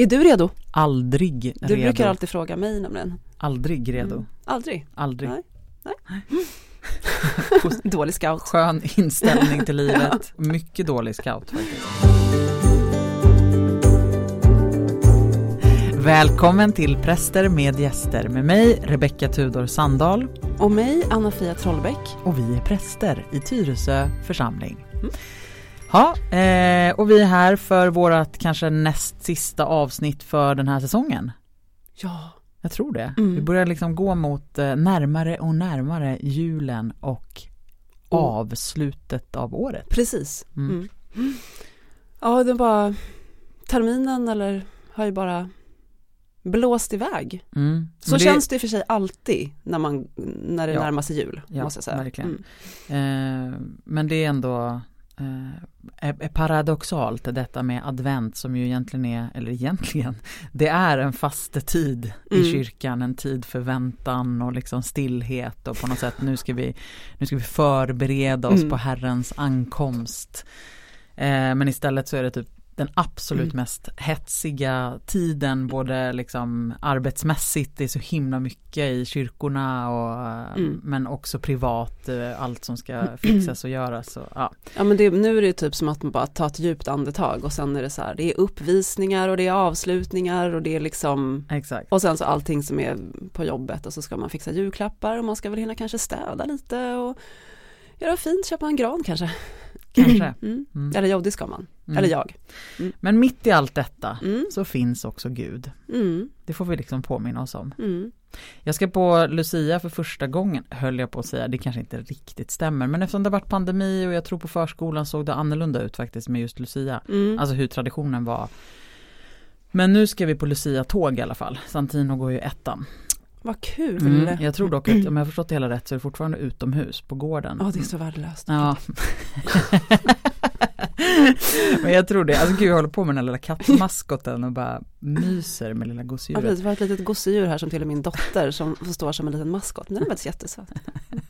Är du redo? Aldrig Du redo. brukar alltid fråga mig nämligen. Aldrig redo. Mm. Aldrig? Aldrig. Nej. Dålig scout. Skön inställning till livet. Mycket dålig scout faktiskt. Välkommen till Präster med gäster med mig Rebecka Tudor Sandahl Och mig, Anna-Fia Trollbäck. och vi är präster i Tyresö församling. Mm. Ja, eh, och vi är här för vårt kanske näst sista avsnitt för den här säsongen. Ja. Jag tror det. Mm. Vi börjar liksom gå mot eh, närmare och närmare julen och Mm. avslutet av året. Precis. Mm. Mm. Ja, det bara, terminen eller har ju bara blåst iväg. Mm. Så det- känns det i och för sig alltid när, man, när det Ja. närmar sig jul. Ja, måste jag säga. verkligen. Mm. Eh, men det är ändå är, är paradoxalt detta med advent som ju egentligen är, eller egentligen, det är en fastetid i Mm. kyrkan, en tid för väntan och liksom stillhet och på något sätt nu ska vi, nu ska vi förbereda oss Mm. på Herrens ankomst. Eh, men istället så är det typ den absolut Mm. mest hetsiga tiden både liksom arbetsmässigt, det är så himla mycket i kyrkorna och Mm. men också privat, eh, allt som ska fixas och göras. Och, ja. Ja men det, nu är det typ som att man bara tar ett djupt andetag och sen är det så här, det är uppvisningar och det är avslutningar och det är liksom Exakt. och sen så allting som är på jobbet och så ska man fixa julklappar och man ska väl hinna kanske städa lite och göra fint, köpa en gran kanske. Kanske. Mm. Mm. Eller ja, det ska man. Mm. Eller jag. Men mitt i allt detta Mm. så finns också Gud. Mm. Det får vi liksom påminna oss om. Mm. Jag ska på Lucia för första gången, höll jag på att säga, det kanske inte riktigt stämmer, men eftersom det har varit pandemi och jag tror på förskolan såg det annorlunda ut faktiskt med just Lucia. Mm. Alltså hur traditionen var. Men nu ska vi på Lucia-tåg i alla fall. Santino går ju ettan. Vad kul. Mm. Jag tror dock att om jag har förstått det hela rätt så är det fortfarande utomhus på gården. Ja, det är så värdelöst. Ja. Men jag tror det, alltså gud jag håller på med den här lilla kattmaskoten och bara myser med lilla Ja, gosedjuret. precis. Vi har ett litet gosedjur här som till min dotter som står som en liten maskot. Men den är faktiskt jättesöt.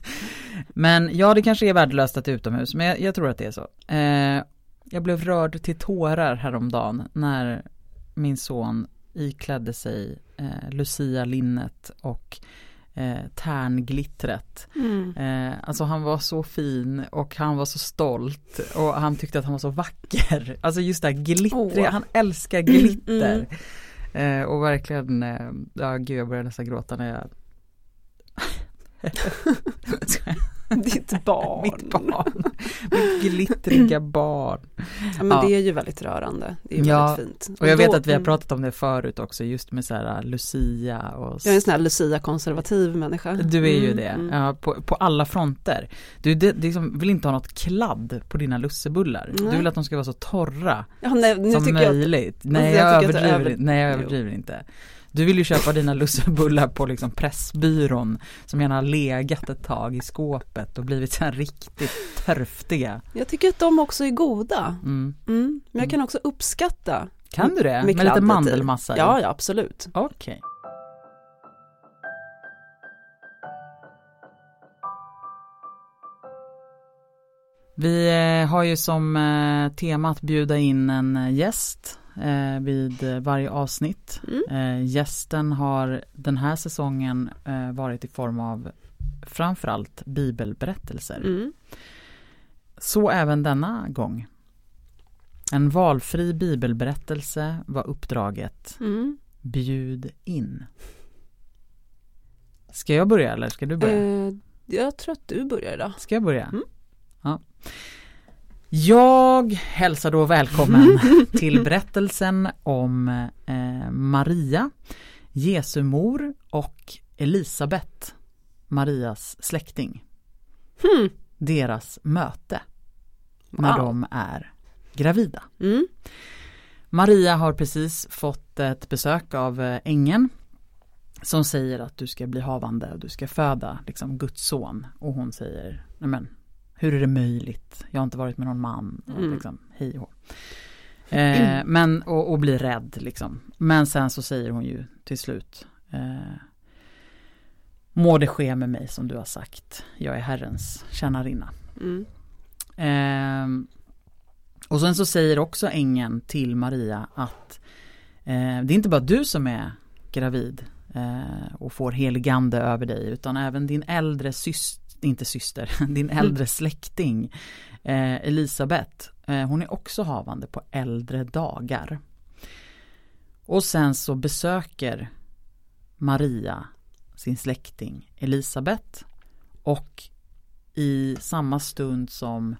Men ja, det kanske är värdelöst att det är utomhus, men jag, jag tror att det är så. Eh, jag blev rörd till tårar häromdagen när min son iklädde sig eh, Lucia-linnet och eh, tärnglittret. Mm. Eh, alltså han var så fin och han var så stolt och han tyckte att han var så vacker. Alltså just det här glittriga, Åh. han älskar glitter. Mm. Eh, och verkligen, eh, ja gud jag började nästan gråta när jag Ditt barn. Mitt barn. Mitt glittriga barn. Ja, men Ja. det är ju väldigt rörande. Det är ju Ja, väldigt fint. Och jag då- vet att vi har mm. pratat om det förut också, just med så här Lucia och Jag är en sån här Lucia-konservativ människa. Du är ju Mm, det, mm. ja, på, på alla fronter. Du det, det liksom, vill inte ha något kladd på dina lussebullar. Du Nej. vill att de ska vara så torra Ja, nej, nu som tycker jag att, möjligt. Nej jag jag, överdriver, över- nej jag Jo. överdriver inte. Du vill ju köpa dina lussebullar på liksom Pressbyrån som gärna har legat ett tag i skåpet och blivit så här riktigt törftiga. jag tycker att de också är goda. Mm. Mm. Men jag kan också uppskatta. Kan du det? Med Med, lite mandelmassa i? Ja, ja absolut. Okej. Vi eh, har ju som eh, tema att bjuda in en eh, gäst eh, vid varje avsnitt. Mm. Eh, gästen har den här säsongen eh, varit i form av framförallt bibelberättelser. Mm. Så även denna gång. En valfri bibelberättelse var uppdraget. Mm. Bjud in. Ska jag börja eller ska du börja? Eh, jag tror att du börjar idag. Ska jag börja? Mm. Ja. Jag hälsar då välkommen till berättelsen om eh, Maria, Jesu mor och Elisabet, Marias släkting. Hmm. Deras möte när Wow. de är gravida. Mm. Maria har precis fått ett besök av eh, ängeln som säger att du ska bli havande och du ska föda liksom Guds son och hon säger nej men hur är det möjligt? Jag har inte varit med någon man och Mm. liksom hej och eh, men och, och blir rädd liksom. Men sen så säger hon ju till slut eh, Må det ske med mig som du har sagt. Jag är Herrens tjänarinna. Mm. Ehm, och sen så säger också ängeln till Maria att eh, det är inte bara du som är gravid eh, och får heligande över dig utan även din äldre syster, inte syster, din äldre släkting eh, Elisabet. Eh, hon är också havande på äldre dagar. Och sen så besöker Maria sin släkting Elisabet och i samma stund som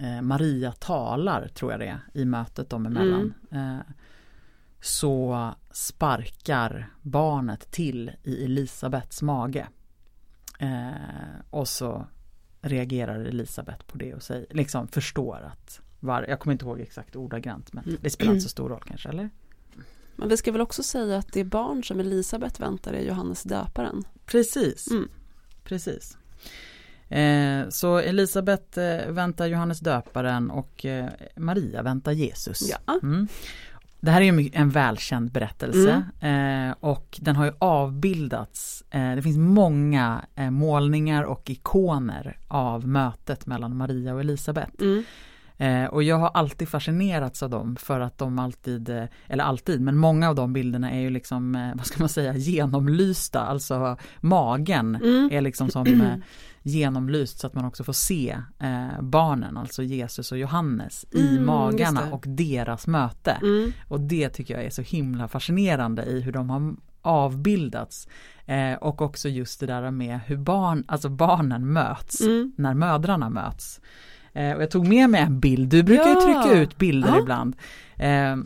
eh, Maria talar, tror jag det är, i mötet dem emellan mm. eh, så sparkar barnet till i Elisabets mage. Eh, och så reagerar Elisabet på det och säger, liksom förstår att var, jag kommer inte ihåg exakt ordagrant men mm. det spelar inte så stor roll kanske, eller? Men vi ska väl också säga att det barn som Elisabet väntar är Johannes döparen. Precis, mm. precis. Eh, så Elisabet eh, väntar Johannes döparen och eh, Maria väntar Jesus. Ja. Mm. Det här är ju en välkänd berättelse mm. och den har ju avbildats. det finns många målningar och ikoner av mötet mellan Maria och Elisabet. Mm. Eh, och jag har alltid fascinerats av dem för att de alltid, eh, eller alltid, men många av de bilderna är ju liksom, eh, vad ska man säga, genomlysta. Alltså magen mm. är liksom som eh, genomlyst så att man också får se eh, barnen, alltså Jesus och Johannes i mm, magarna och deras möte. Mm. Och det tycker jag är så himla fascinerande i hur de har avbildats. Eh, och också just det där med hur barn, alltså barnen möts mm. när mödrarna möts. Eh, och jag tog med mig en bild, du brukar ja. ju trycka ut bilder ja. ibland. Eh,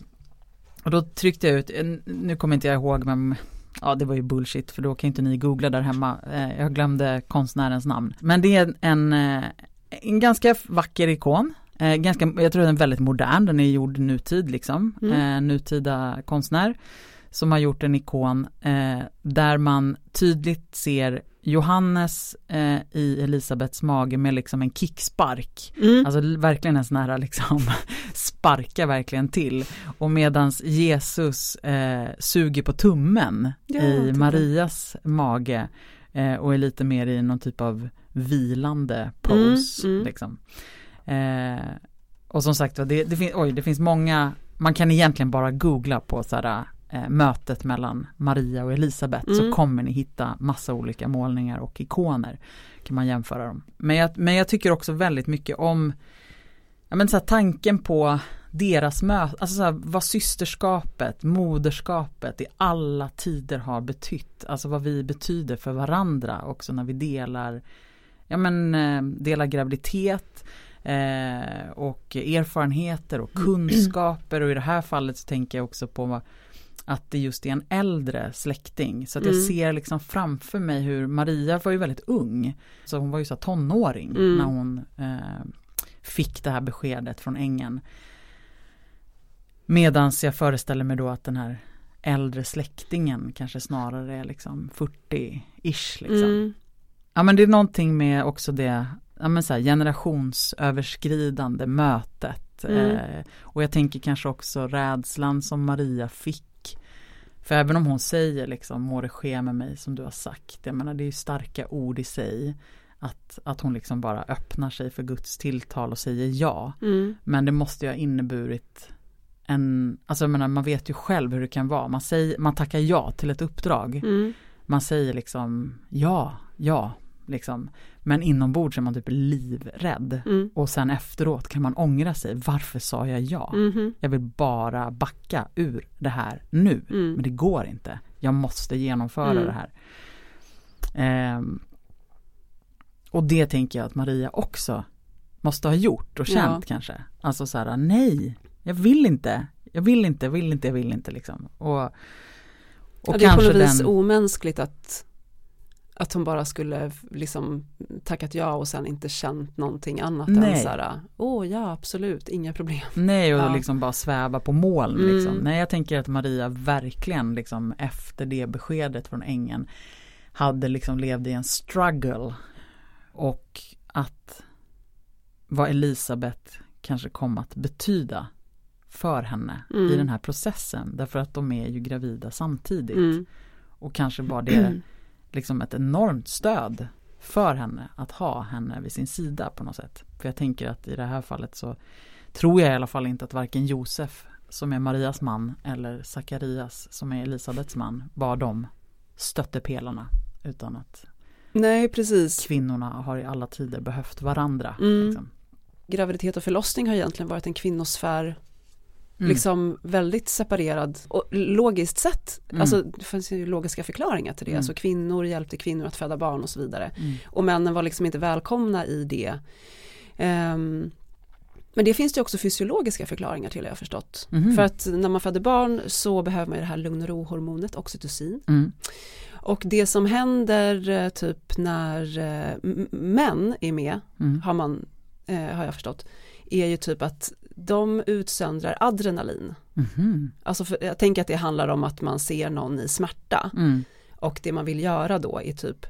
och då tryckte jag ut, nu kommer inte jag ihåg men Ja det var ju bullshit för då kan inte ni googla där hemma. Eh, jag glömde konstnärens namn. Men det är en, eh, en ganska vacker ikon. Eh, ganska, jag tror den är väldigt modern, den är gjord nutid liksom. Mm. nutida konstnär som har gjort en ikon eh, där man tydligt ser Johannes eh, i Elisabets mage med liksom en kickspark. Mm. Alltså verkligen en sån här liksom sparka verkligen till. Och medans Jesus eh, suger på tummen ja, i Marias mage eh, och är lite mer i någon typ av vilande pose. Mm, mm. Liksom. Eh, och som sagt det, det, fin oj, det finns många, man kan egentligen bara googla på så här eh, mötet mellan Maria och Elisabet mm. så kommer ni hitta massa olika målningar och ikoner. Kan man jämföra dem. Men jag, men jag tycker också väldigt mycket om ja, men så här, tanken på deras möte, alltså så här, vad systerskapet, moderskapet i alla tider har betytt. Alltså vad vi betyder för varandra också när vi delar, ja men eh, delar graviditet, Eh, och erfarenheter och kunskaper och i det här fallet så tänker jag också på att det just är en äldre släkting. Så att jag mm. ser liksom framför mig hur Maria var ju väldigt ung. Så hon var ju så tonåring mm. när hon eh, fick det här beskedet från ängeln. Medans jag föreställer mig då att den här äldre släktingen kanske snarare är liksom 40-ish liksom. Mm. Ja men det är någonting med också det ja, men så här, generationsöverskridande mötet. Mm. Eh, och jag tänker kanske också rädslan som Maria fick för även om hon säger liksom må det ske med mig som du har sagt. Jag menar det är ju starka ord i sig. Att, att hon liksom bara öppnar sig för Guds tilltal och säger ja. Mm. Men det måste ju ha inneburit en, alltså jag menar man vet ju själv hur det kan vara. Man, säger, man tackar ja till ett uppdrag. Mm. Man säger liksom ja, ja, liksom. Men inombords är man typ livrädd. Mm. Och sen efteråt kan man ångra sig. Varför sa jag ja? Mm. Jag vill bara backa ur det här nu. Mm. Men det går inte. Jag måste genomföra mm. det här. Ehm, och det tänker jag att Maria också måste ha gjort och känt ja. kanske. Alltså så här, nej, jag vill inte. Jag vill inte, jag vill inte, jag vill inte liksom. Och, och ja, det är på något vis den... omänskligt att att hon bara skulle liksom tackat ja och sen inte känt någonting annat Nej. än så här, åh oh, ja absolut, inga problem. Nej och ja. liksom bara sväva på moln mm. liksom. Nej jag tänker att Maria verkligen liksom efter det beskedet från ängeln hade liksom levde i en struggle och att vad Elisabet kanske kom att betyda för henne mm. i den här processen därför att de är ju gravida samtidigt. Mm. Och kanske var det liksom ett enormt stöd för henne att ha henne vid sin sida på något sätt. För jag tänker att i det här fallet så tror jag i alla fall inte att varken Josef som är Marias man eller Sakarias som är Elisabets man var de stöttepelarna utan att Nej, precis. kvinnorna har i alla tider behövt varandra. Mm. Liksom. Graviditet och förlossning har egentligen varit en kvinnosfär Mm. liksom väldigt separerad och logiskt sett, mm. alltså det finns ju logiska förklaringar till det, mm. alltså kvinnor hjälpte kvinnor att föda barn och så vidare. Mm. Och männen var liksom inte välkomna i det. Um, men det finns det också fysiologiska förklaringar till har jag förstått. Mm. För att när man föder barn så behöver man det här lugn och ro-hormonet oxytocin. Mm. Och det som händer eh, typ när eh, män är med, mm. har, man, eh, har jag förstått, är ju typ att de utsöndrar adrenalin. Mm. Alltså för, jag tänker att det handlar om att man ser någon i smärta. Mm. Och det man vill göra då är typ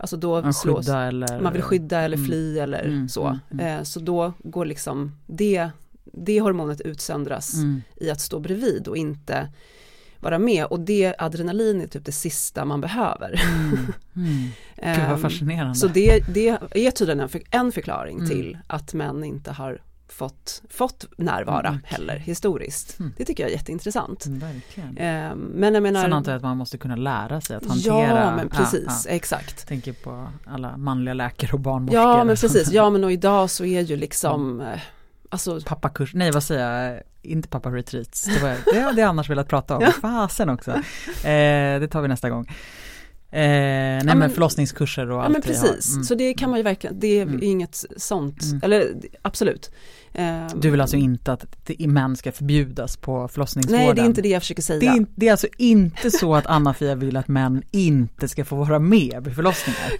Alltså då man, slås, eller, man vill skydda eller mm. fly eller mm, så. Mm, mm. Eh, så då går liksom det, det hormonet utsöndras i att stå bredvid och inte vara med och det adrenalin är typ det sista man behöver. Mm. Mm. Gud vad ehm, fascinerande. Så det, det är tydligen en, för, en förklaring mm. till att män inte har fått, fått närvara mm, heller historiskt. Mm. Det tycker jag är jätteintressant. Eh, men jag menar, Sen antar jag att man måste kunna lära sig att hantera. Ja men precis, ja, ja. exakt. Tänker på alla manliga läkare och barnmorskor. Ja men precis, ja men och idag så är ju liksom mm. Alltså, pappakurs, nej vad säger jag, inte pappa retreats, det, var, det hade jag annars velat prata om, ja. fasen också. Eh, det tar vi nästa gång. Eh, nej ja, men, förlossningskurser och allt Ja men precis, mm. så det kan man ju verkligen, det är mm. inget sånt, mm. eller absolut. Eh, du vill alltså inte att män ska förbjudas på förlossningsvården? Nej det är inte det jag försöker säga. Det är, det är alltså inte så att Anna-Fia vill att män inte ska få vara med vid förlossningar?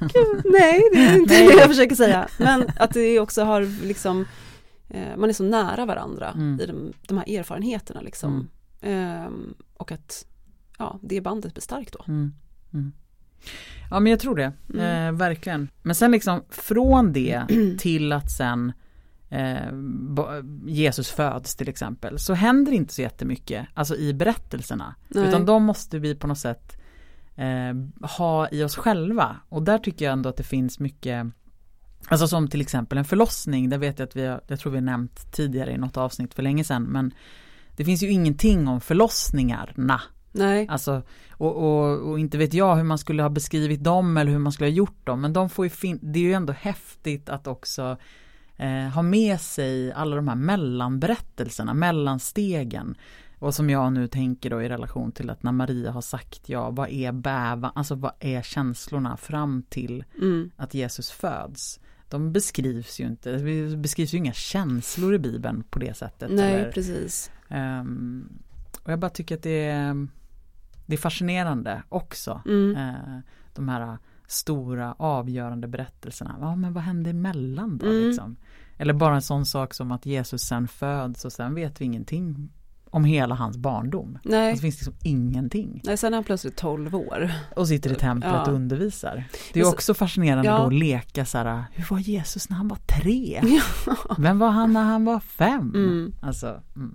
nej det är inte det jag försöker säga. Men att det också har liksom, eh, man är så nära varandra mm. i de, de, här erfarenheterna liksom. Eh, och att ja, det bandet blir starkt då. Ja men jag tror det, mm. eh, verkligen. Men sen liksom från det till att sen eh, Jesus föds till exempel så händer inte så jättemycket, alltså i berättelserna. Nej. Utan de måste vi på något sätt eh, ha i oss själva. Och där tycker jag ändå att det finns mycket Alltså som till exempel en förlossning, där vet jag att vi har, jag tror vi har nämnt tidigare i något avsnitt för länge sedan, men det finns ju ingenting om förlossningarna Nej. Alltså, och, och, och, inte vet jag hur man skulle ha beskrivit dem eller hur man skulle ha gjort dem. Men de får ju fin- det är ju ändå häftigt att också eh, ha med sig alla de här mellanberättelserna, mellanstegen. Och som jag nu tänker då i relation till att när Maria har sagt ja, vad är bävan, alltså vad är känslorna fram till mm. att Jesus föds? De beskrivs ju inte, det beskrivs ju inga känslor i Bibeln på det sättet. Nej, eller, precis. Um, och jag bara tycker att det är det är fascinerande också. Mm. Eh, de här stora avgörande berättelserna. Ja men vad hände emellan då mm. liksom? Eller bara en sån sak som att Jesus sen föds och sen vet vi ingenting om hela hans barndom. Nej. Det finns liksom ingenting. Nej, sen är han plötsligt 12 år. Och sitter i templet ja. och undervisar. Det är så, också fascinerande ja. då att leka så här, hur var Jesus när han var tre? Ja. Vem var han när han var fem? Mm. Alltså, mm.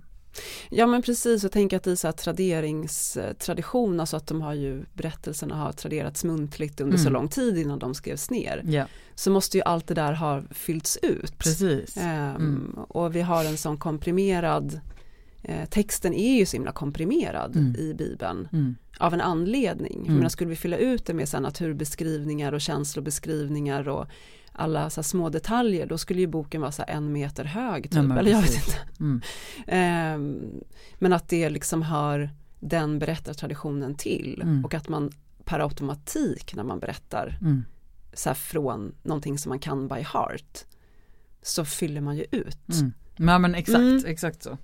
Ja men precis, jag tänker att är så här traderingstradition, alltså att de har ju berättelserna har traderats muntligt under mm. så lång tid innan de skrevs ner. Yeah. Så måste ju allt det där ha fyllts ut. Precis. Um, mm. Och vi har en sån komprimerad, eh, texten är ju så himla komprimerad mm. i Bibeln. Mm. Av en anledning. Mm. Men skulle vi fylla ut det med så naturbeskrivningar och känslobeskrivningar och alla så små detaljer, då skulle ju boken vara så en meter hög typ, ja, eller jag vet inte. Mm. um, men att det liksom hör den berättartraditionen till mm. och att man per automatik när man berättar mm. så från någonting som man kan by heart så fyller man ju ut. Mm. Ja men exakt, mm. exakt så.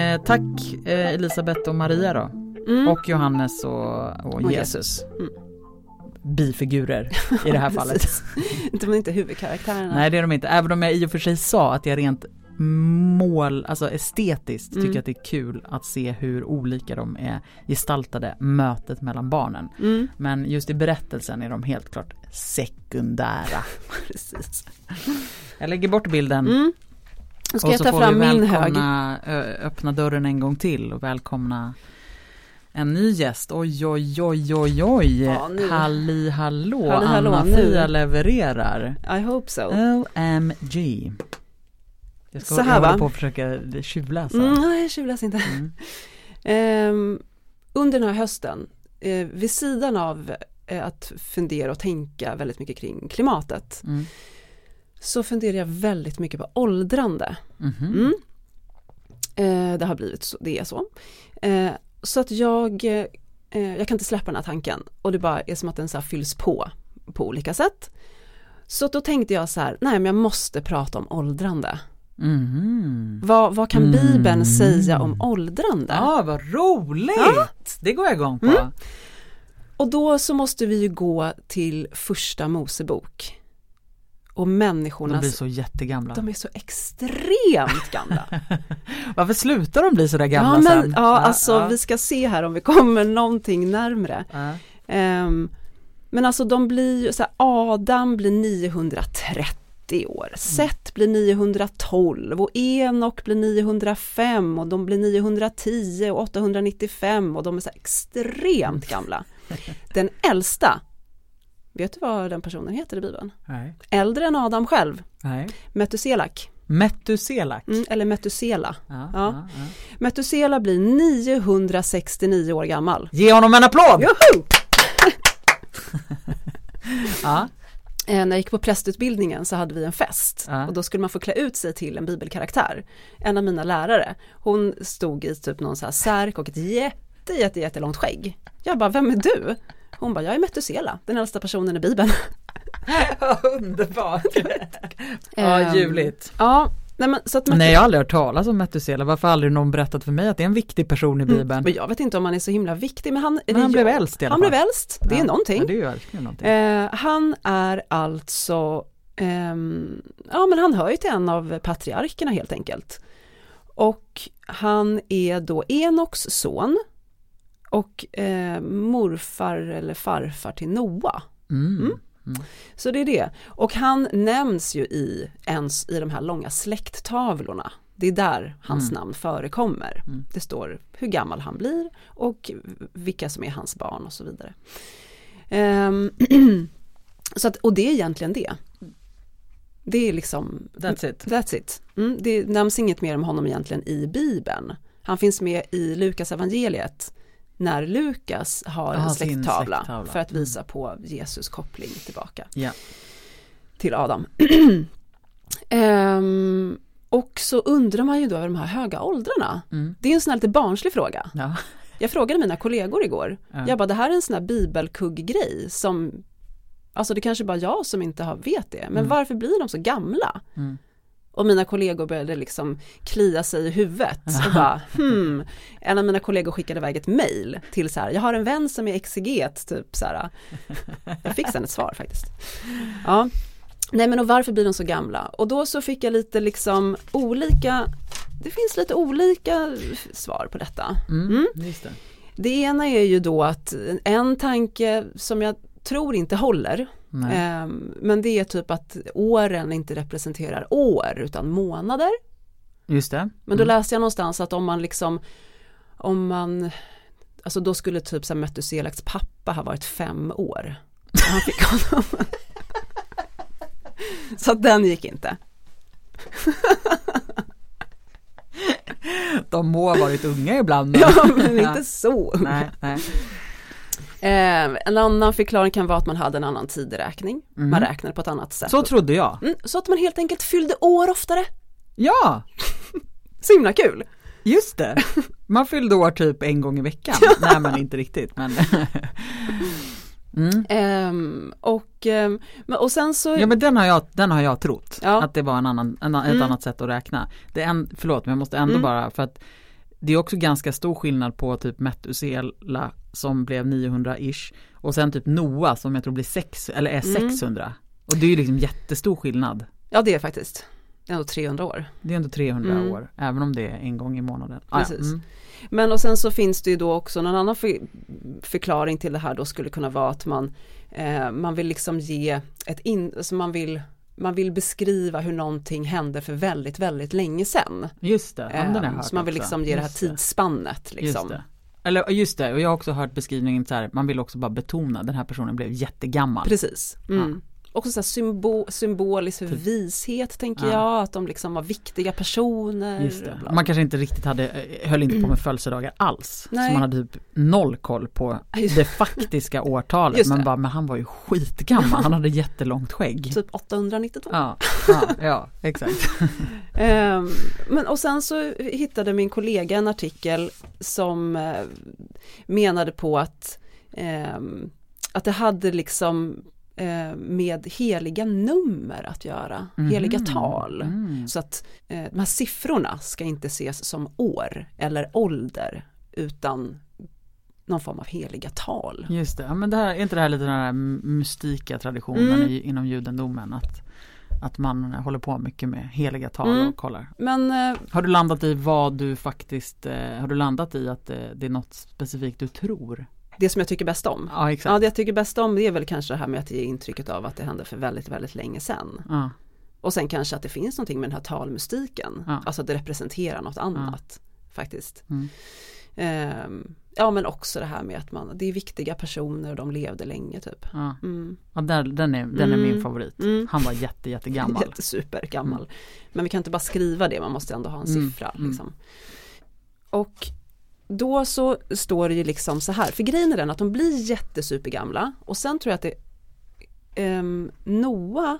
Eh, tack eh, Elisabeth och Maria då. Mm. Och Johannes och, och, och Jesus. Mm. Bifigurer i det här fallet. de är inte huvudkaraktärerna. Nej det är de inte, även om jag i och för sig sa att jag rent mål, alltså estetiskt mm. tycker att det är kul att se hur olika de är gestaltade, mötet mellan barnen. Mm. Men just i berättelsen är de helt klart sekundära. Precis. Jag lägger bort bilden. Mm. Ska jag ta fram min hög. öppna dörren en gång till och välkomna En ny gäst, oj oj oj oj oj. Ja, nu. Halli hallå, Halli hallå, Anna-Fia levererar. I hope so. OMG. Jag ska Så här, jag håller på att försöka tjuvläsa. Mm, nej, jag tjuvläs inte. Mm. Ehm, under den här hösten, eh, vid sidan av eh, att fundera och tänka väldigt mycket kring klimatet, Mm. Så funderar jag väldigt mycket på åldrande. Mhm. Mm. Eh, det har blivit så, det är så. Eh, så att jag, eh, jag kan inte släppa den här tanken och det bara är som att den så här fylls på på olika sätt. Så då tänkte jag så här, nej men jag måste prata om åldrande. Mhm. Vad, vad kan Mm. Bibeln säga om åldrande? Ja, vad roligt! Ja. Det går jag igång på. Mm. Och då så måste vi ju gå till första Mosebok. Och De människornas, blir så jättegamla. de är så extremt gamla. Varför slutar de bli så där gamla ja men sen? ja, alltså ja. vi ska se här om vi kommer någonting närmre. Ja. Ehm, men alltså de blir ju så här, Adam blir 930 år, Set blir 912 och Enok blir 905 och de blir 910 och 895 och de är så extremt gamla. Den äldsta, vet du vad den personen heter i Bibeln? Nej. Äldre än Adam själv, Nej. Metuselak, Metuselak. mm, eller Metusela. Ja, Ja. ja, ja. Metusela blir 969 år gammal. Ge honom en applåd! Joho! Ja. Eh, när jag gick på prästutbildningen så hade vi en fest Ja. och då skulle man få klä ut sig till en bibelkaraktär. En av mina lärare, hon stod i typ någon så här särk och ett jätte, jätte, jättelångt skägg. Jag bara, vem är du? Hon bara, jag är Metusela, den äldsta personen i bibeln. Underbart! ja, Ehm, ljuvligt. Ja, nej men så att Metu- Nej, jag har aldrig hört talas om Metusela. Varför har aldrig någon berättat för mig att det är en viktig person i Bibeln? Mm, men jag vet inte om han är så himla viktig, men han, Men han blev äldst i alla Han fall. blev äldst, det är Ja, någonting. Ja, det är ju verkligen någonting. Eh, han är alltså, ehm, ja men han hör ju till en av patriarkerna helt enkelt. Och han är då Enoks son och eh, morfar eller farfar till Noa. Mm. Så det är det. Och han nämns ju i, ens, i de här långa släkttavlorna. Det är där hans namn förekommer. Det står hur gammal han blir och vilka som är hans barn och så vidare. Ehm, så att, och det är egentligen det. Det är liksom, That's it. that's it. Mm, det nämns inget mer om honom egentligen i Bibeln. Han finns med i Lukas evangeliet när Lukas har Ja, en släkttavla, släkttavla. för att visa på Jesus koppling tillbaka Ja. till Adam. Ehm, och så undrar man ju då över de här höga åldrarna. Mm. Det är en sån här lite barnslig fråga. Ja. Jag frågade mina kollegor igår. Ja. Jag bara, det här är en sån här bibelkugg-grej som, alltså det kanske bara jag som inte har vet det, men varför blir de så gamla? Mm. Och mina kollegor började liksom klia sig i huvudet och bara, hmm. En av mina kollegor skickade iväg ett mail till så här, jag har en vän som är exeget, typ så här. Jag fick sen ett svar faktiskt. Ja. Nej men och varför blir de så gamla? Och då så fick jag lite liksom olika, det finns lite olika svar på detta. Mm. Just det. Det ena är ju då att en tanke som jag tror inte håller, Ehm, men det är typ att åren inte representerar år utan månader. Just det. Men då läste jag någonstans att om man liksom, om man, alltså då skulle typ så här Metuselaks pappa ha varit fem år. Han fick honom. så att den gick inte. De må ha varit unga ibland. men- Ja, men inte så nej, nej. Eh, en annan förklaring kan vara att man hade en annan tideräkning. Man räknade på ett annat sätt. Så trodde jag. Mm, så att man helt enkelt fyllde år oftare. Ja, Så himla kul. just det. Man fyllde år typ en gång i veckan. Nej men inte riktigt men. Mm. Ehm, och, men- och sen så, Ja men den har jag, den har jag trott. Ja. Att det var en annan, en, ett Mm. annat sätt att räkna. Det är en, förlåt men jag måste ändå Mm. bara för att det är också ganska stor skillnad på typ Metusela som blev 900-ish och sen typ Noa som jag tror blir 6 eller är Mm. 600. Och det är ju liksom jättestor skillnad. ja det är faktiskt, det är ändå 300 år. Det är ändå 300 Mm. år, även om det är en gång i månaden. Ah. Precis. Mm. Men och sen så finns det ju då också någon annan för, förklaring till det här då skulle kunna vara att man, eh, man vill liksom ge ett in, alltså man vill man vill beskriva hur någonting hände för väldigt, väldigt länge sedan. Just det, ja, den har hört så man vill också. liksom ge det här Just tidsspannet Just liksom. det. eller just det, och jag har också hört beskrivningen så här, man vill också bara betona, den här personen blev jättegammal. Precis. Mm. Också så här symbo symboliskt för vishet tänker Ja. jag, att de liksom var viktiga personer. Just det. bla. Man kanske inte riktigt hade, eh, höll inte på med födelsedagar alls. Nej. Så man hade typ noll koll på det faktiska årtalet. Men bara, men han var ju skitgammal, han hade jättelångt skägg. Typ 892. Ja, ja, ja, exakt. Ehm, men och sen så hittade min kollega en artikel som eh, menade på att, ehm, att det hade liksom eh, med heliga nummer att göra, heliga Mhm. tal. Mm. Så att eh, de här siffrorna ska inte ses som år eller ålder utan någon form av heliga tal. Just det, men det här, är inte det här lite den här mystika traditionen Mm. i, inom judendomen? Att, att man håller på mycket med heliga tal Mm. och kollar. Men eh, Har du landat i vad du faktiskt, eh, har du landat i att eh, det är något specifikt du tror? Det som jag tycker bäst om. Ja Ja, exakt. det jag tycker bäst om det är väl kanske det här med att ge intrycket av att det hände för väldigt, väldigt länge sedan. Ja. Och sen kanske att det finns någonting med den här talmystiken. Ja. Alltså att det representerar något annat faktiskt. Mm. Ehm, ja men också det här med att man, det är viktiga personer och de levde länge typ. Ja. Mm. Ja, där, den är, den är Mm. min favorit. Mm. Han var jätte, jättegammal. Jättesupergammal. Men vi kan inte bara skriva det, man måste ändå ha en Mm, siffra. mm. Liksom. Och då så står det ju liksom så här, för grejen är den att de blir jättesupergamla och sen tror jag att det um, Noa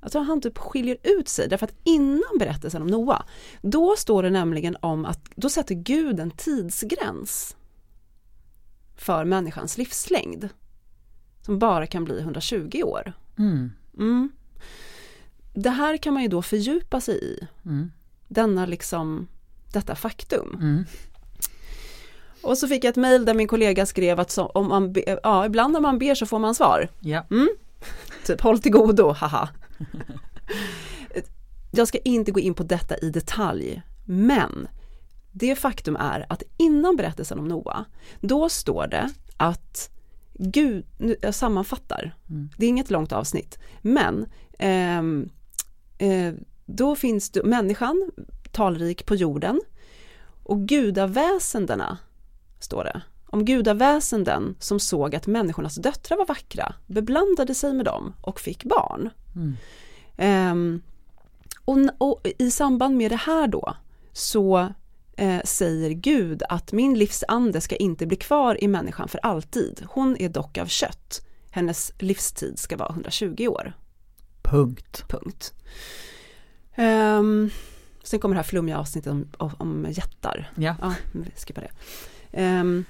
jag tror han typ skiljer ut sig därför att innan berättelsen om Noa då står det nämligen om att då sätter Gud en tidsgräns för människans livslängd som bara kan bli 120 år. Mm. Mm. Det här kan man ju då fördjupa sig i, Mm. denna liksom, detta faktum. Mm. Och så fick jag ett mejl där min kollega skrev att så, om man be, ja, ibland när man ber så får man svar. Ja. Typ håll till godo, haha. Jag ska inte gå in på detta i detalj, men det faktum är att innan berättelsen om Noa, då står det att Gud, nu, jag sammanfattar, Mm. det är inget långt avsnitt, men ehm, eh, då finns det människan talrik på jorden och gudaväsendena, står det, om gudaväsenden som såg att människornas döttrar var vackra, beblandade sig med dem och fick barn. Mm. Ehm, och, och i samband med det här då så eh, säger Gud att min livsande ska inte bli kvar i människan för alltid. Hon är dock av kött. Hennes livstid ska vara 120 år. Punkt. Punkt. Ehm, sen kommer det här flummiga avsnittet om, om, om jättar. Ja. Ja, vi skippar det. Ehm,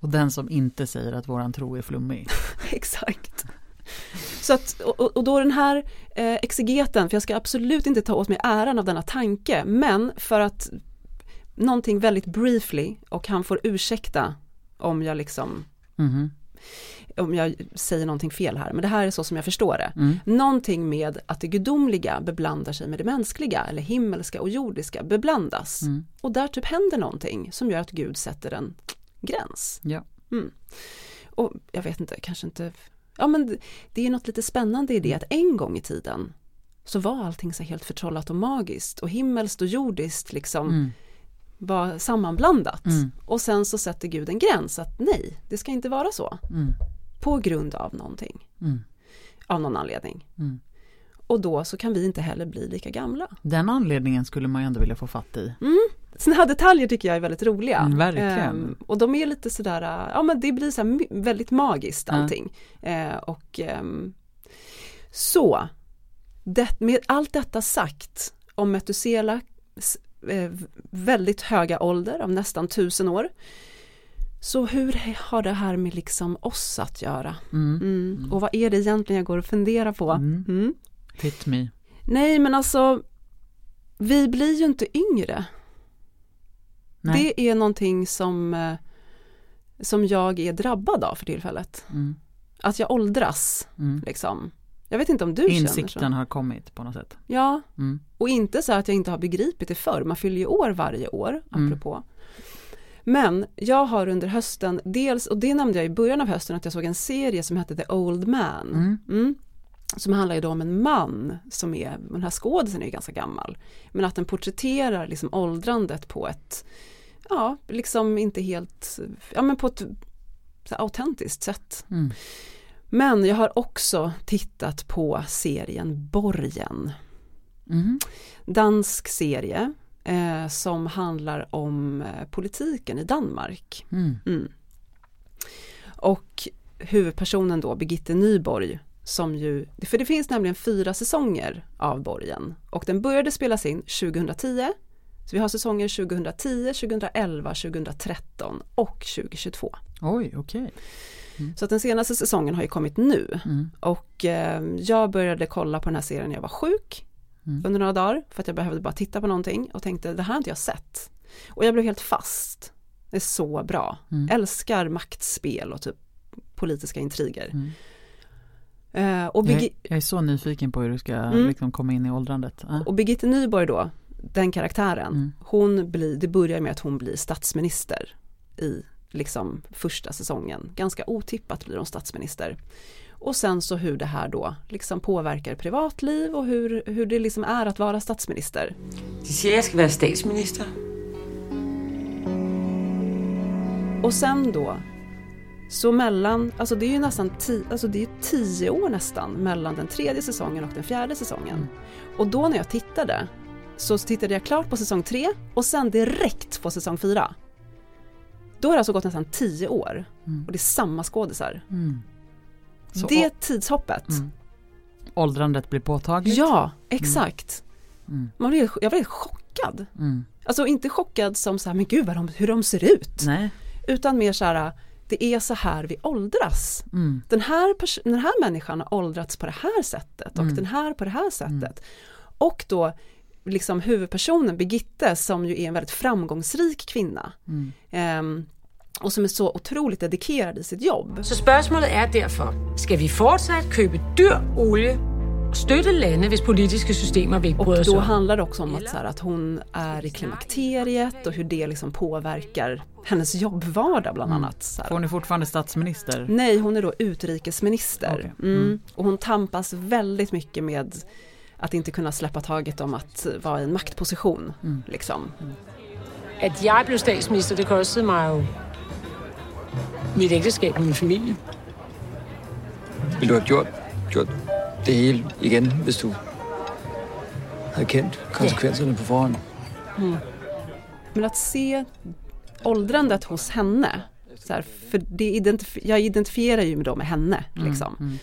Och den som inte säger att våran tro är flummig. Exakt. Så att, och, och då den här eh, exegeten, för jag ska absolut inte ta åt mig äran av denna tanke, men för att någonting väldigt briefly och han får ursäkta om jag liksom Mhm. Om jag säger någonting fel här, men det här är så som jag förstår det. Mm. Någonting med att det gudomliga beblandar sig med det mänskliga eller himmelska och jordiska beblandas. Mm. Och där typ händer någonting som gör att Gud sätter en gräns. Ja. Och jag vet inte, kanske inte, ja men det- det är något lite spännande i det att en gång i tiden så var allting så helt förtrollat och magiskt och himmelskt och jordiskt liksom Mm. var sammanblandat. Mm. Och sen så sätter Gud en gräns att nej, det ska inte vara så. Mm. På grund av någonting, Mm. av någon anledning. Mm. Och då så kan vi inte heller bli lika gamla. Den anledningen skulle man ju ändå vilja få fatt i. Sådana här detaljer tycker jag är väldigt roliga. Mm, verkligen. Ehm, och de är lite sådär, ja men det blir så väldigt magiskt allting. Eh, och ehm, så, det, med allt detta sagt om Metusela eh, väldigt höga ålder av nästan tusen år. Så hur har det här med liksom oss att göra? Mm. Mm. Och vad är det egentligen jag går och funderar på? Mm. Mm. Hit me. Nej men alltså, vi blir ju inte yngre. Nej. Det är någonting som, eh, som jag är drabbad av för tillfället. Mm. Att jag åldras, Mm. liksom. Jag vet inte om du känner Insikten har kommit på något sätt. Ja, Mm. och inte så att jag inte har begripit det förr. Man fyller ju år varje år, Mm. Men jag har under hösten, dels, och det nämnde jag i början av hösten, att jag såg en serie som hette The Old Man. Mm. Mm. Som handlar ju då om en man som är, den här skådisen är ju ganska gammal. Men att den porträtterar liksom åldrandet på ett ja, liksom inte helt, ja men på ett så här, autentiskt sätt. Mm. Men jag har också tittat på serien Borgen. Mm. Dansk serie eh, som handlar om eh, politiken i Danmark. Mm. Mm. Och huvudpersonen då, Birgitte Nyborg, som ju, för det finns nämligen fyra säsonger av Borgen och den började spelas in 2010 så vi har säsonger 2010, 2011, 2013 och 2022. Oj, okej. Så att den senaste säsongen har ju kommit nu Mm. och eh, jag började kolla på den här serien när jag var sjuk Mm. under några dagar för att jag behövde bara titta på någonting och tänkte det här har inte jag sett. Och jag blev helt fast. Det är så bra. Mm. Älskar maktspel och typ politiska intriger. Mm. Eh, och, Jag, Birgi- är- jag är så nyfiken på hur du ska Mm. liksom komma in i åldrandet. Ja. och Birgitte Nyborg då, den karaktären, Mm. hon blir, det börjar med att hon blir statsminister i liksom första säsongen. Ganska otippat blir hon statsminister. Och sen så hur det här då liksom påverkar privatliv och hur, hur det liksom är att vara statsminister. De siger, jeg skal være statsminister. Och sen då, så mellan, alltså det är ju nästan ti, alltså det är tio år nästan mellan den tredje säsongen och den fjärde säsongen. Och då när jag tittade så tittade jag klart på säsong tre och sen direkt på säsong fyra. Då har det alltså gått nästan tio år Mm. och det är samma skådisar. Mm. Så det tidshoppet. Mm. Åldrandet blir påtagligt. Ja, exakt. Mm. Man blev, jag blev chockad. Mm. Alltså inte chockad som så här, men gud vad de, hur de ser ut. Nej. Utan mer så här, det är så här vi åldras. Mm. den här, den här människan har åldrats på det här sättet och Mm. den här på det här sättet. Och då liksom huvudpersonen Birgitte som ju är en väldigt framgångsrik kvinna. Mm. Och som är så otroligt dedikerad i sitt jobb. Så spørgsmålet er derfor, skal vi fortsat købe dyr olie og støtte lande, hvis politiske systemer vi Och då om? handlar det också om att, så här, att hon är i klimakteriet och hur det liksom påverkar hennes jobbvardag bland annat. Så här. Får ni fortfarande statsminister? Nej, hon är då utrikesminister. Okej. Mm. Mm. Och hon tampas väldigt mycket med att inte kunna släppa taget om att vara i en maktposition. Mm. Liksom. At jeg blev statsminister, det kostede mig mit ægteskab og min familie. Ville du have gjort, gjort det hele igen, hvis du havde kendt konsekvenserne på forhånd? Men att se åldrandet hos henne, så här, för det identif- jag identifierar ju då med henne. Liksom. Mm.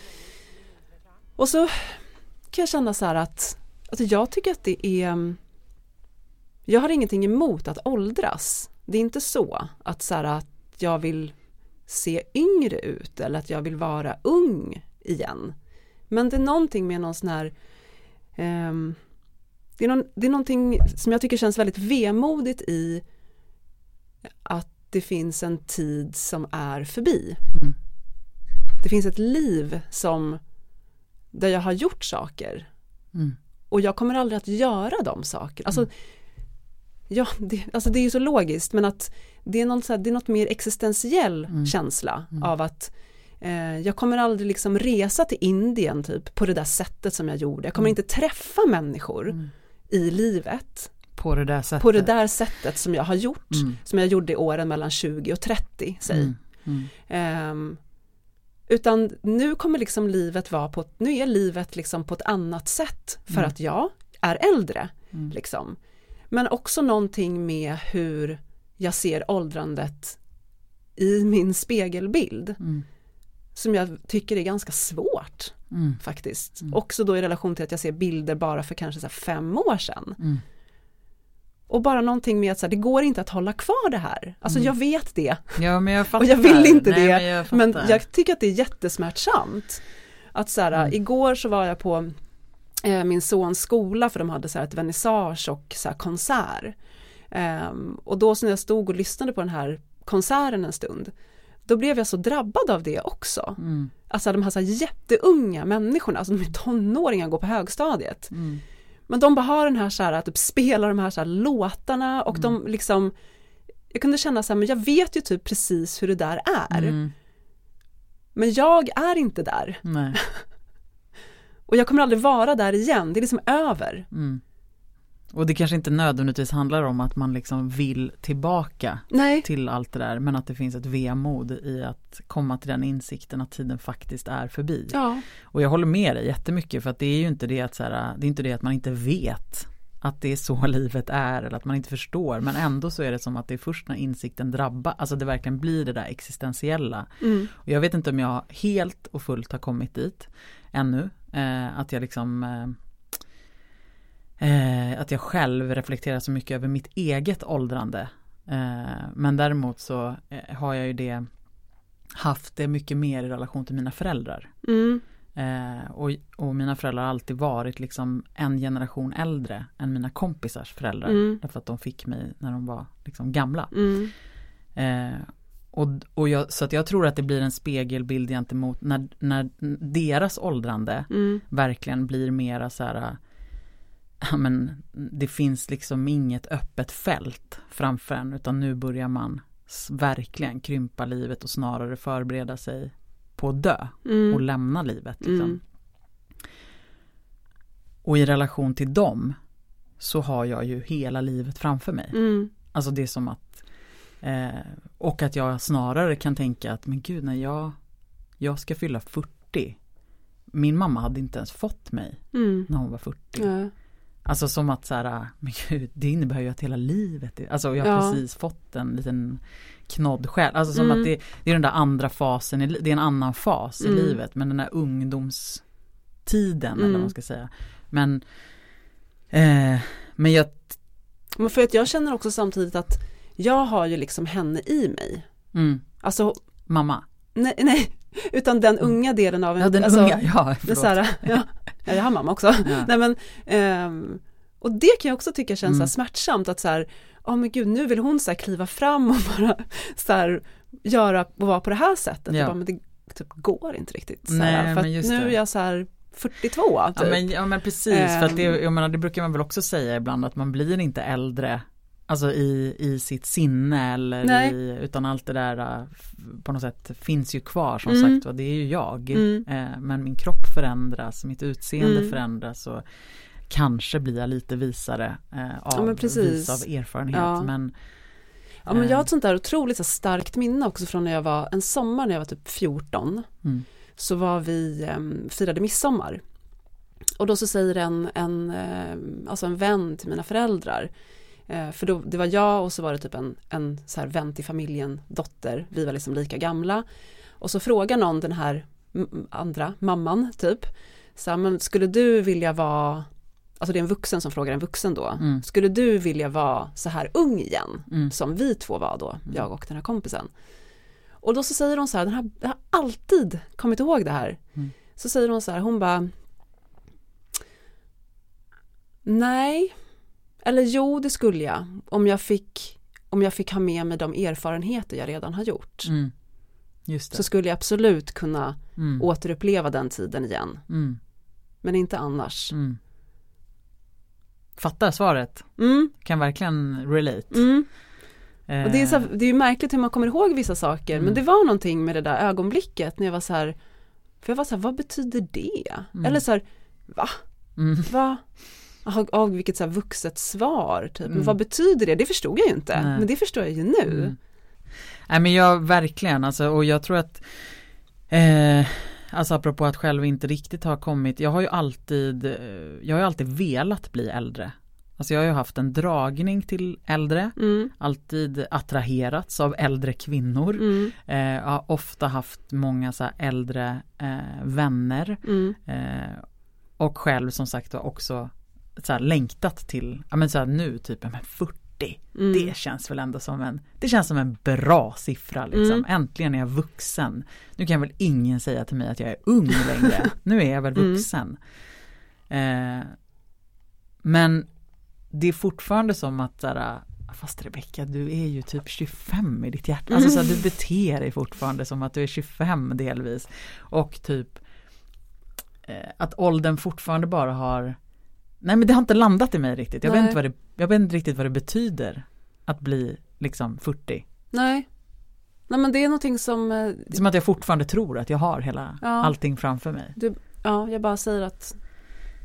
Och så kan jag känna så här att alltså jag tycker att det är Jag har ingenting emot att åldras. Det är inte så att, så här, att jag vill se yngre ut eller att jag vill vara ung igen. Men det är någonting med någon sån här ehm, det, är någon, det är någonting som jag tycker känns väldigt vemodigt i att det finns en tid som är förbi. Mm. Det finns ett liv som där jag har gjort saker Mm. och jag kommer aldrig att göra de sakerna. Alltså, ja, det, alltså det är ju så logiskt men att det är, någon, så här, det är något mer existentiell Mm. känsla av att eh, jag kommer aldrig liksom resa till Indien typ på det där sättet som jag gjorde. Jag kommer inte träffa människor Mm. i livet På det där sättet. på det där sättet som jag har gjort, Mm. som jag gjorde i åren mellan 20 och 30, säg. Mm. Mm. Ehm, utan nu kommer liksom livet vara på, nu är livet liksom på ett annat sätt för Mm. att jag är äldre. Mm. Liksom. Men också någonting med hur jag ser åldrandet i min spegelbild Mm. som jag tycker är ganska svårt Mm. faktiskt. Mm. Också då i relation till att jag ser bilder bara för kanske så här fem år sedan. Mm. Och bara någonting med att så här, det går inte att hålla kvar det här. Alltså Mm. jag vet det. Ja men jag fattar. Och jag vill inte Nej, det, Men jag, Men jag tycker att det är jättesmärtsamt. Att så här, Mm. igår så var jag på min sons skola för de hade så här ett vernissage och så här konsert. Ehm, och då när jag stod och lyssnade på den här konserten en stund, då blev jag så drabbad av det också. Mm. Alltså de här, så här jätteunga människorna, alltså de är tonåringar och går på högstadiet. Mm. Men de bara har den här så här, typ spelar de här, så här låtarna och de liksom Jag kunde känna så här, men jag vet ju typ precis hur det där är. Mm. Men jag är inte där. Och jag kommer aldrig vara där igen, det är liksom över. Mm. Och det kanske inte nödvändigtvis handlar om att man liksom vill tillbaka Nej. till allt det där men att det finns ett vemod i att komma till den insikten att tiden faktiskt är förbi. Ja. Och jag håller med dig jättemycket för att det är ju inte det att, så här, det är inte det att man inte vet att det är så livet är eller att man inte förstår men ändå så är det som att det är först när insikten drabbar, alltså det verkligen blir det där existentiella. Mm. Och jag vet inte om jag helt och fullt har kommit dit ännu, eh, att jag liksom eh, eh, att jag själv reflekterar så mycket över mitt eget åldrande. Eh, men däremot så eh, har jag ju det haft det mycket mer i relation till mina föräldrar. Mm. Eh, och, och mina föräldrar har alltid varit liksom en generation äldre än mina kompisars föräldrar. Mm. Därför att de fick mig när de var liksom gamla. Mm. Eh, och, och jag, så att jag tror att det blir en spegelbild gentemot när, när deras åldrande Mm. verkligen blir mera så här ja, men det finns liksom inget öppet fält framför en utan nu börjar man verkligen krympa livet och snarare förbereda sig på att dö Mm. och lämna livet. Liksom. Mm. Och i relation till dem så har jag ju hela livet framför mig. Mm. Alltså det är som att eh, och att jag snarare kan tänka att men gud när jag jag ska fylla 40 min mamma hade inte ens fått mig Mm. när hon var 40. Ja. Alltså som att så här, men gud, det innebär ju att hela livet, alltså jag har Ja. precis fått en liten knodd själv. Alltså som Mm. att det, det är den där andra fasen, det är en annan fas Mm. i livet, men den där ungdomstiden eller Mm. vad man ska säga. Men, eh, men jag, Men för att jag känner också samtidigt att jag har ju liksom henne i mig. mm, Alltså, mamma. nej, nej utan den unga delen av en. Ja den alltså, unga, ja förlåt. så här, ja, ja, jag har mamma också. Ja. Nej men, ehm, och det kan jag också tycka känns så Mm. här smärtsamt att så här, ja men gud nu vill hon så här kliva fram och bara så här göra och vara på det här sättet. Ja. Bara, men det typ går inte riktigt. Så Nej, här, för men att just nu det. är jag så här 42 Ja typ. men, ja men precis, för att det, Ehm. jag menar, det brukar man väl också säga ibland att man blir inte äldre Alltså i, i sitt sinne eller i, utan allt det där äh, på något sätt finns ju kvar som Mm. sagt och det är ju jag. Mm. Eh, men min kropp förändras, mitt utseende Mm. förändras och kanske blir jag lite visare eh, av, precis. vis av erfarenhet. Ja. Men, Ja men jag Eh. har ett sånt där otroligt så starkt minne också från när jag var en sommar när jag var typ 14. mm, Så var vi, um, firade midsommar. Och då så säger en, en, ehm, alltså en vän till mina föräldrar. Eh, för då, det var jag och så var det typ en, en så här vän till familjen, dotter, vi var liksom lika gamla. Och så frågar någon den här andra, mamman typ. Så här, men skulle du vilja vara, alltså det är en vuxen som frågar en vuxen då. Mm. Skulle du vilja vara så här ung igen? mm, som vi två var då, jag och den här kompisen. Och då så säger hon så här, den här, jag har alltid kommit ihåg det här. Mm. Så säger hon så här, hon bara Nej, eller jo det skulle jag om jag fick om jag fick ha med mig de erfarenheter jag redan har gjort. mm. Så skulle jag absolut kunna Mm, återuppleva den tiden igen. mm, Men inte annars. mm. Fattar svaret, Mm, kan verkligen relate. mm. Och det är, så, Eh, det är ju märkligt hur man kommer ihåg vissa saker, Mm. men det var någonting med det där ögonblicket när jag var så här, för jag var så här, vad betyder det? Mm. Eller så här, va? mm, Va? Av, vilket så här vuxet svar, typ. Mm. Men vad betyder det? Det förstod jag ju inte, Nej. men det förstår jag ju nu. Mm. Nej men jag verkligen alltså och jag tror att eh, Alltså apropå att själv inte riktigt har kommit Jag har ju alltid eh, Jag har ju alltid velat bli äldre Alltså jag har ju haft en dragning till äldre Mm, Alltid attraherats av äldre kvinnor mm, eh, Jag har ofta haft många så äldre eh, vänner mm, eh, Och själv som sagt också så här längtat till, ja men så här nu typ, men 40 mm. det känns väl ändå som en, det känns som en bra siffra liksom. Mm. Äntligen är jag vuxen. Nu kan väl ingen säga till mig att jag är ung längre. nu är jag väl Mm. vuxen. Eh, men det är fortfarande som att såhär, fast Rebecka du är ju typ 25 i ditt hjärta. Alltså så här, du beter dig fortfarande som att du är 25 delvis. Och typ eh, att åldern fortfarande bara har Nej men det har inte landat i mig riktigt. Jag vet, inte vad det, jag vet inte riktigt vad det betyder att bli liksom 40. Nej. Nej men det är någonting som, eh, som att jag fortfarande tror att jag har hela Ja. allting framför mig. ja jag bara säger att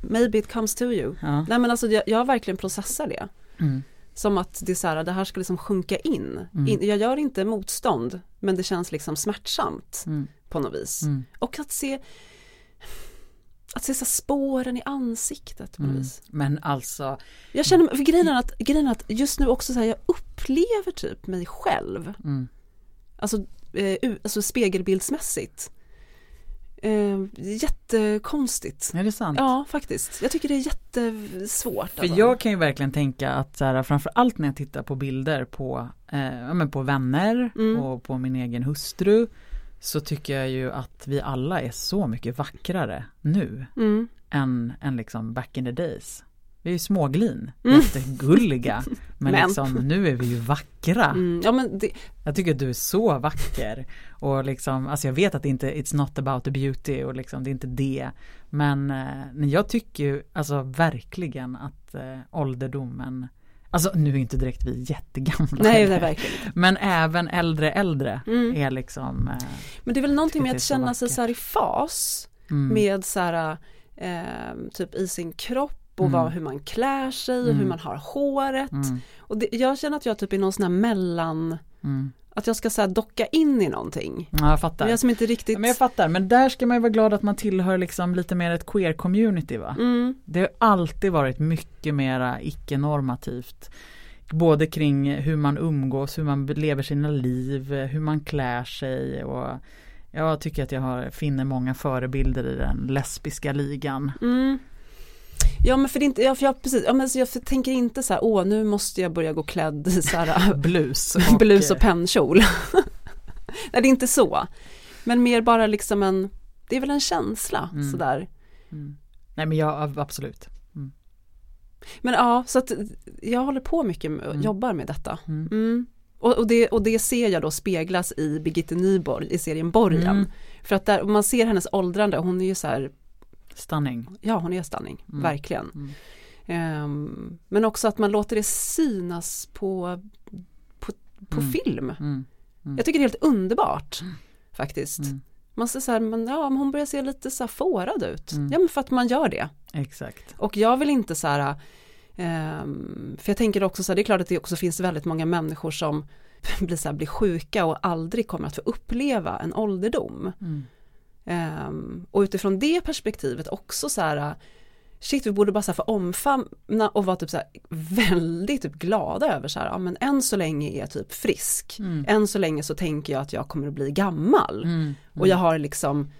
maybe it comes to you. Ja. Nej men alltså jag, jag verkligen processar det. Mm. Som att det är så här, det här ska liksom sjunka in. Mm. in. Jag gör inte motstånd, men det känns liksom smärtsamt Mm. på något vis. Mm. Och att se att se så spåren i ansiktet på Mm. Men alltså, Jag känner, för grejen är att, grejen är att just nu också så här, jag upplever typ mig själv, mm. alltså, eh, alltså spegelbildsmässigt. Eh, jättekonstigt. är det sant? Ja, faktiskt. Jag tycker det är jättesvårt. För alltså. jag kan ju verkligen tänka att så här, framförallt när jag tittar på bilder på, eh, men på vänner Mm. och på min egen hustru så tycker jag ju att vi alla är så mycket vackrare nu Mm. än, än liksom back in the days. Vi är ju småglin, Mm. jättegulliga, men, Men. liksom nu är vi ju vackra. Mm. Ja, men det, Jag tycker att du är så vacker och liksom, alltså jag vet att det inte, it's not about the beauty och liksom det är inte det. Men, eh, men jag tycker ju alltså verkligen att eh, ålderdomen, alltså nu är inte direkt vi jättegamla. nej, nej, verkligen. Men även äldre äldre Mm. är liksom eh, Men det är väl någonting med att känna sig så här i fas mm, med så här, eh, typ i sin kropp och Mm. vad, hur man klär sig och Mm. hur man har håret. mm, Och det, jag känner att jag typ är någon sån här mellan, mm. Att jag ska så docka in i någonting. Ja, jag fattar. Men jag som inte riktigt... Ja, men jag fattar, men där ska man ju vara glad att man tillhör liksom lite mer ett queer community va? mm, Det har alltid varit mycket mera icke-normativt. Både kring hur man umgås, hur man lever sina liv, hur man klär sig och jag tycker att jag har, finner många förebilder i den lesbiska ligan. mm. Ja men för det inte, ja, för jag, precis, ja, men så jag tänker inte så här, åh nu måste jag börja gå klädd i så här Blus. Och, blus och pennkjol. Nej det är inte så. Men mer bara liksom en, det är väl en känsla Mm. sådär. Mm. Nej men jag, absolut. Men ja, så att jag håller på mycket med, Mm. jobbar med detta. Mm. Mm. Och, och, det, och det ser jag då speglas i Birgitte Nyborg i serien Borgen. Mm. För att där, man ser hennes åldrande, hon är ju så här, Stunning. ja hon är stunning, Mm. verkligen. Mm. Ehm, men också att man låter det synas på, på, på Mm. film. Mm. Jag tycker det är helt underbart faktiskt. Mm. Man ser så här, men, ja, men hon börjar se lite så här fårad ut. Mm. Ja men för att man gör det. Exakt. Och jag vill inte så här, ehm, för jag tänker också så här, det är klart att det också finns väldigt många människor som blir, så här, blir sjuka och aldrig kommer att få uppleva en ålderdom. Mm. Ehm, och utifrån det perspektivet också så här, shit vi borde bara så här få omfamna och vara typ så här väldigt typ glada över så här, ja men än så länge är jag typ frisk. Mm. Än så länge så tänker jag att jag kommer att bli gammal. Mm. Och jag har liksom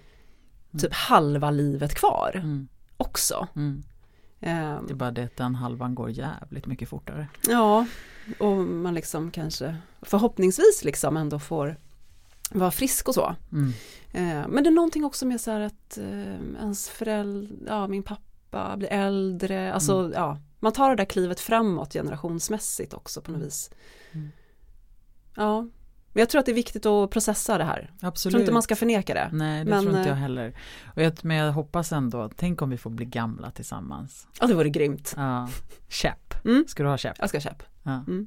typ halva livet kvar Mm. också. Mm. Ehm, Det är bara det att den halvan går jävligt mycket fortare. Ja, och man liksom kanske förhoppningsvis liksom ändå får vara frisk och så. Mm. Eh, men det är någonting också med så här att eh, ens föräldrar, ja min pappa blir äldre, alltså Mm. ja, man tar det där klivet framåt generationsmässigt också på något Mm. vis. Mm. Ja, men jag tror att det är viktigt att processa det här. Jag Absolut. tror inte man ska förneka det. Nej det Men, tror inte jag eh, heller. Och jag, men jag hoppas ändå, tänk om vi får bli gamla tillsammans. Ja, det vore grymt. Ja, käpp. Mm. Ska du ha käpp? Jag ska köpa. Ja. Mm.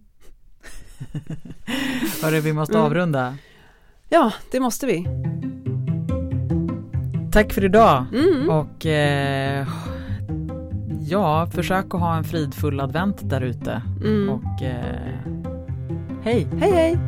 Hörru, vi måste Mm. avrunda. Ja, det måste vi. Tack för idag. Mm. Och eh, ja, försök att ha en fridfull advent där ute. Mm. Och eh, hej! Hej hej!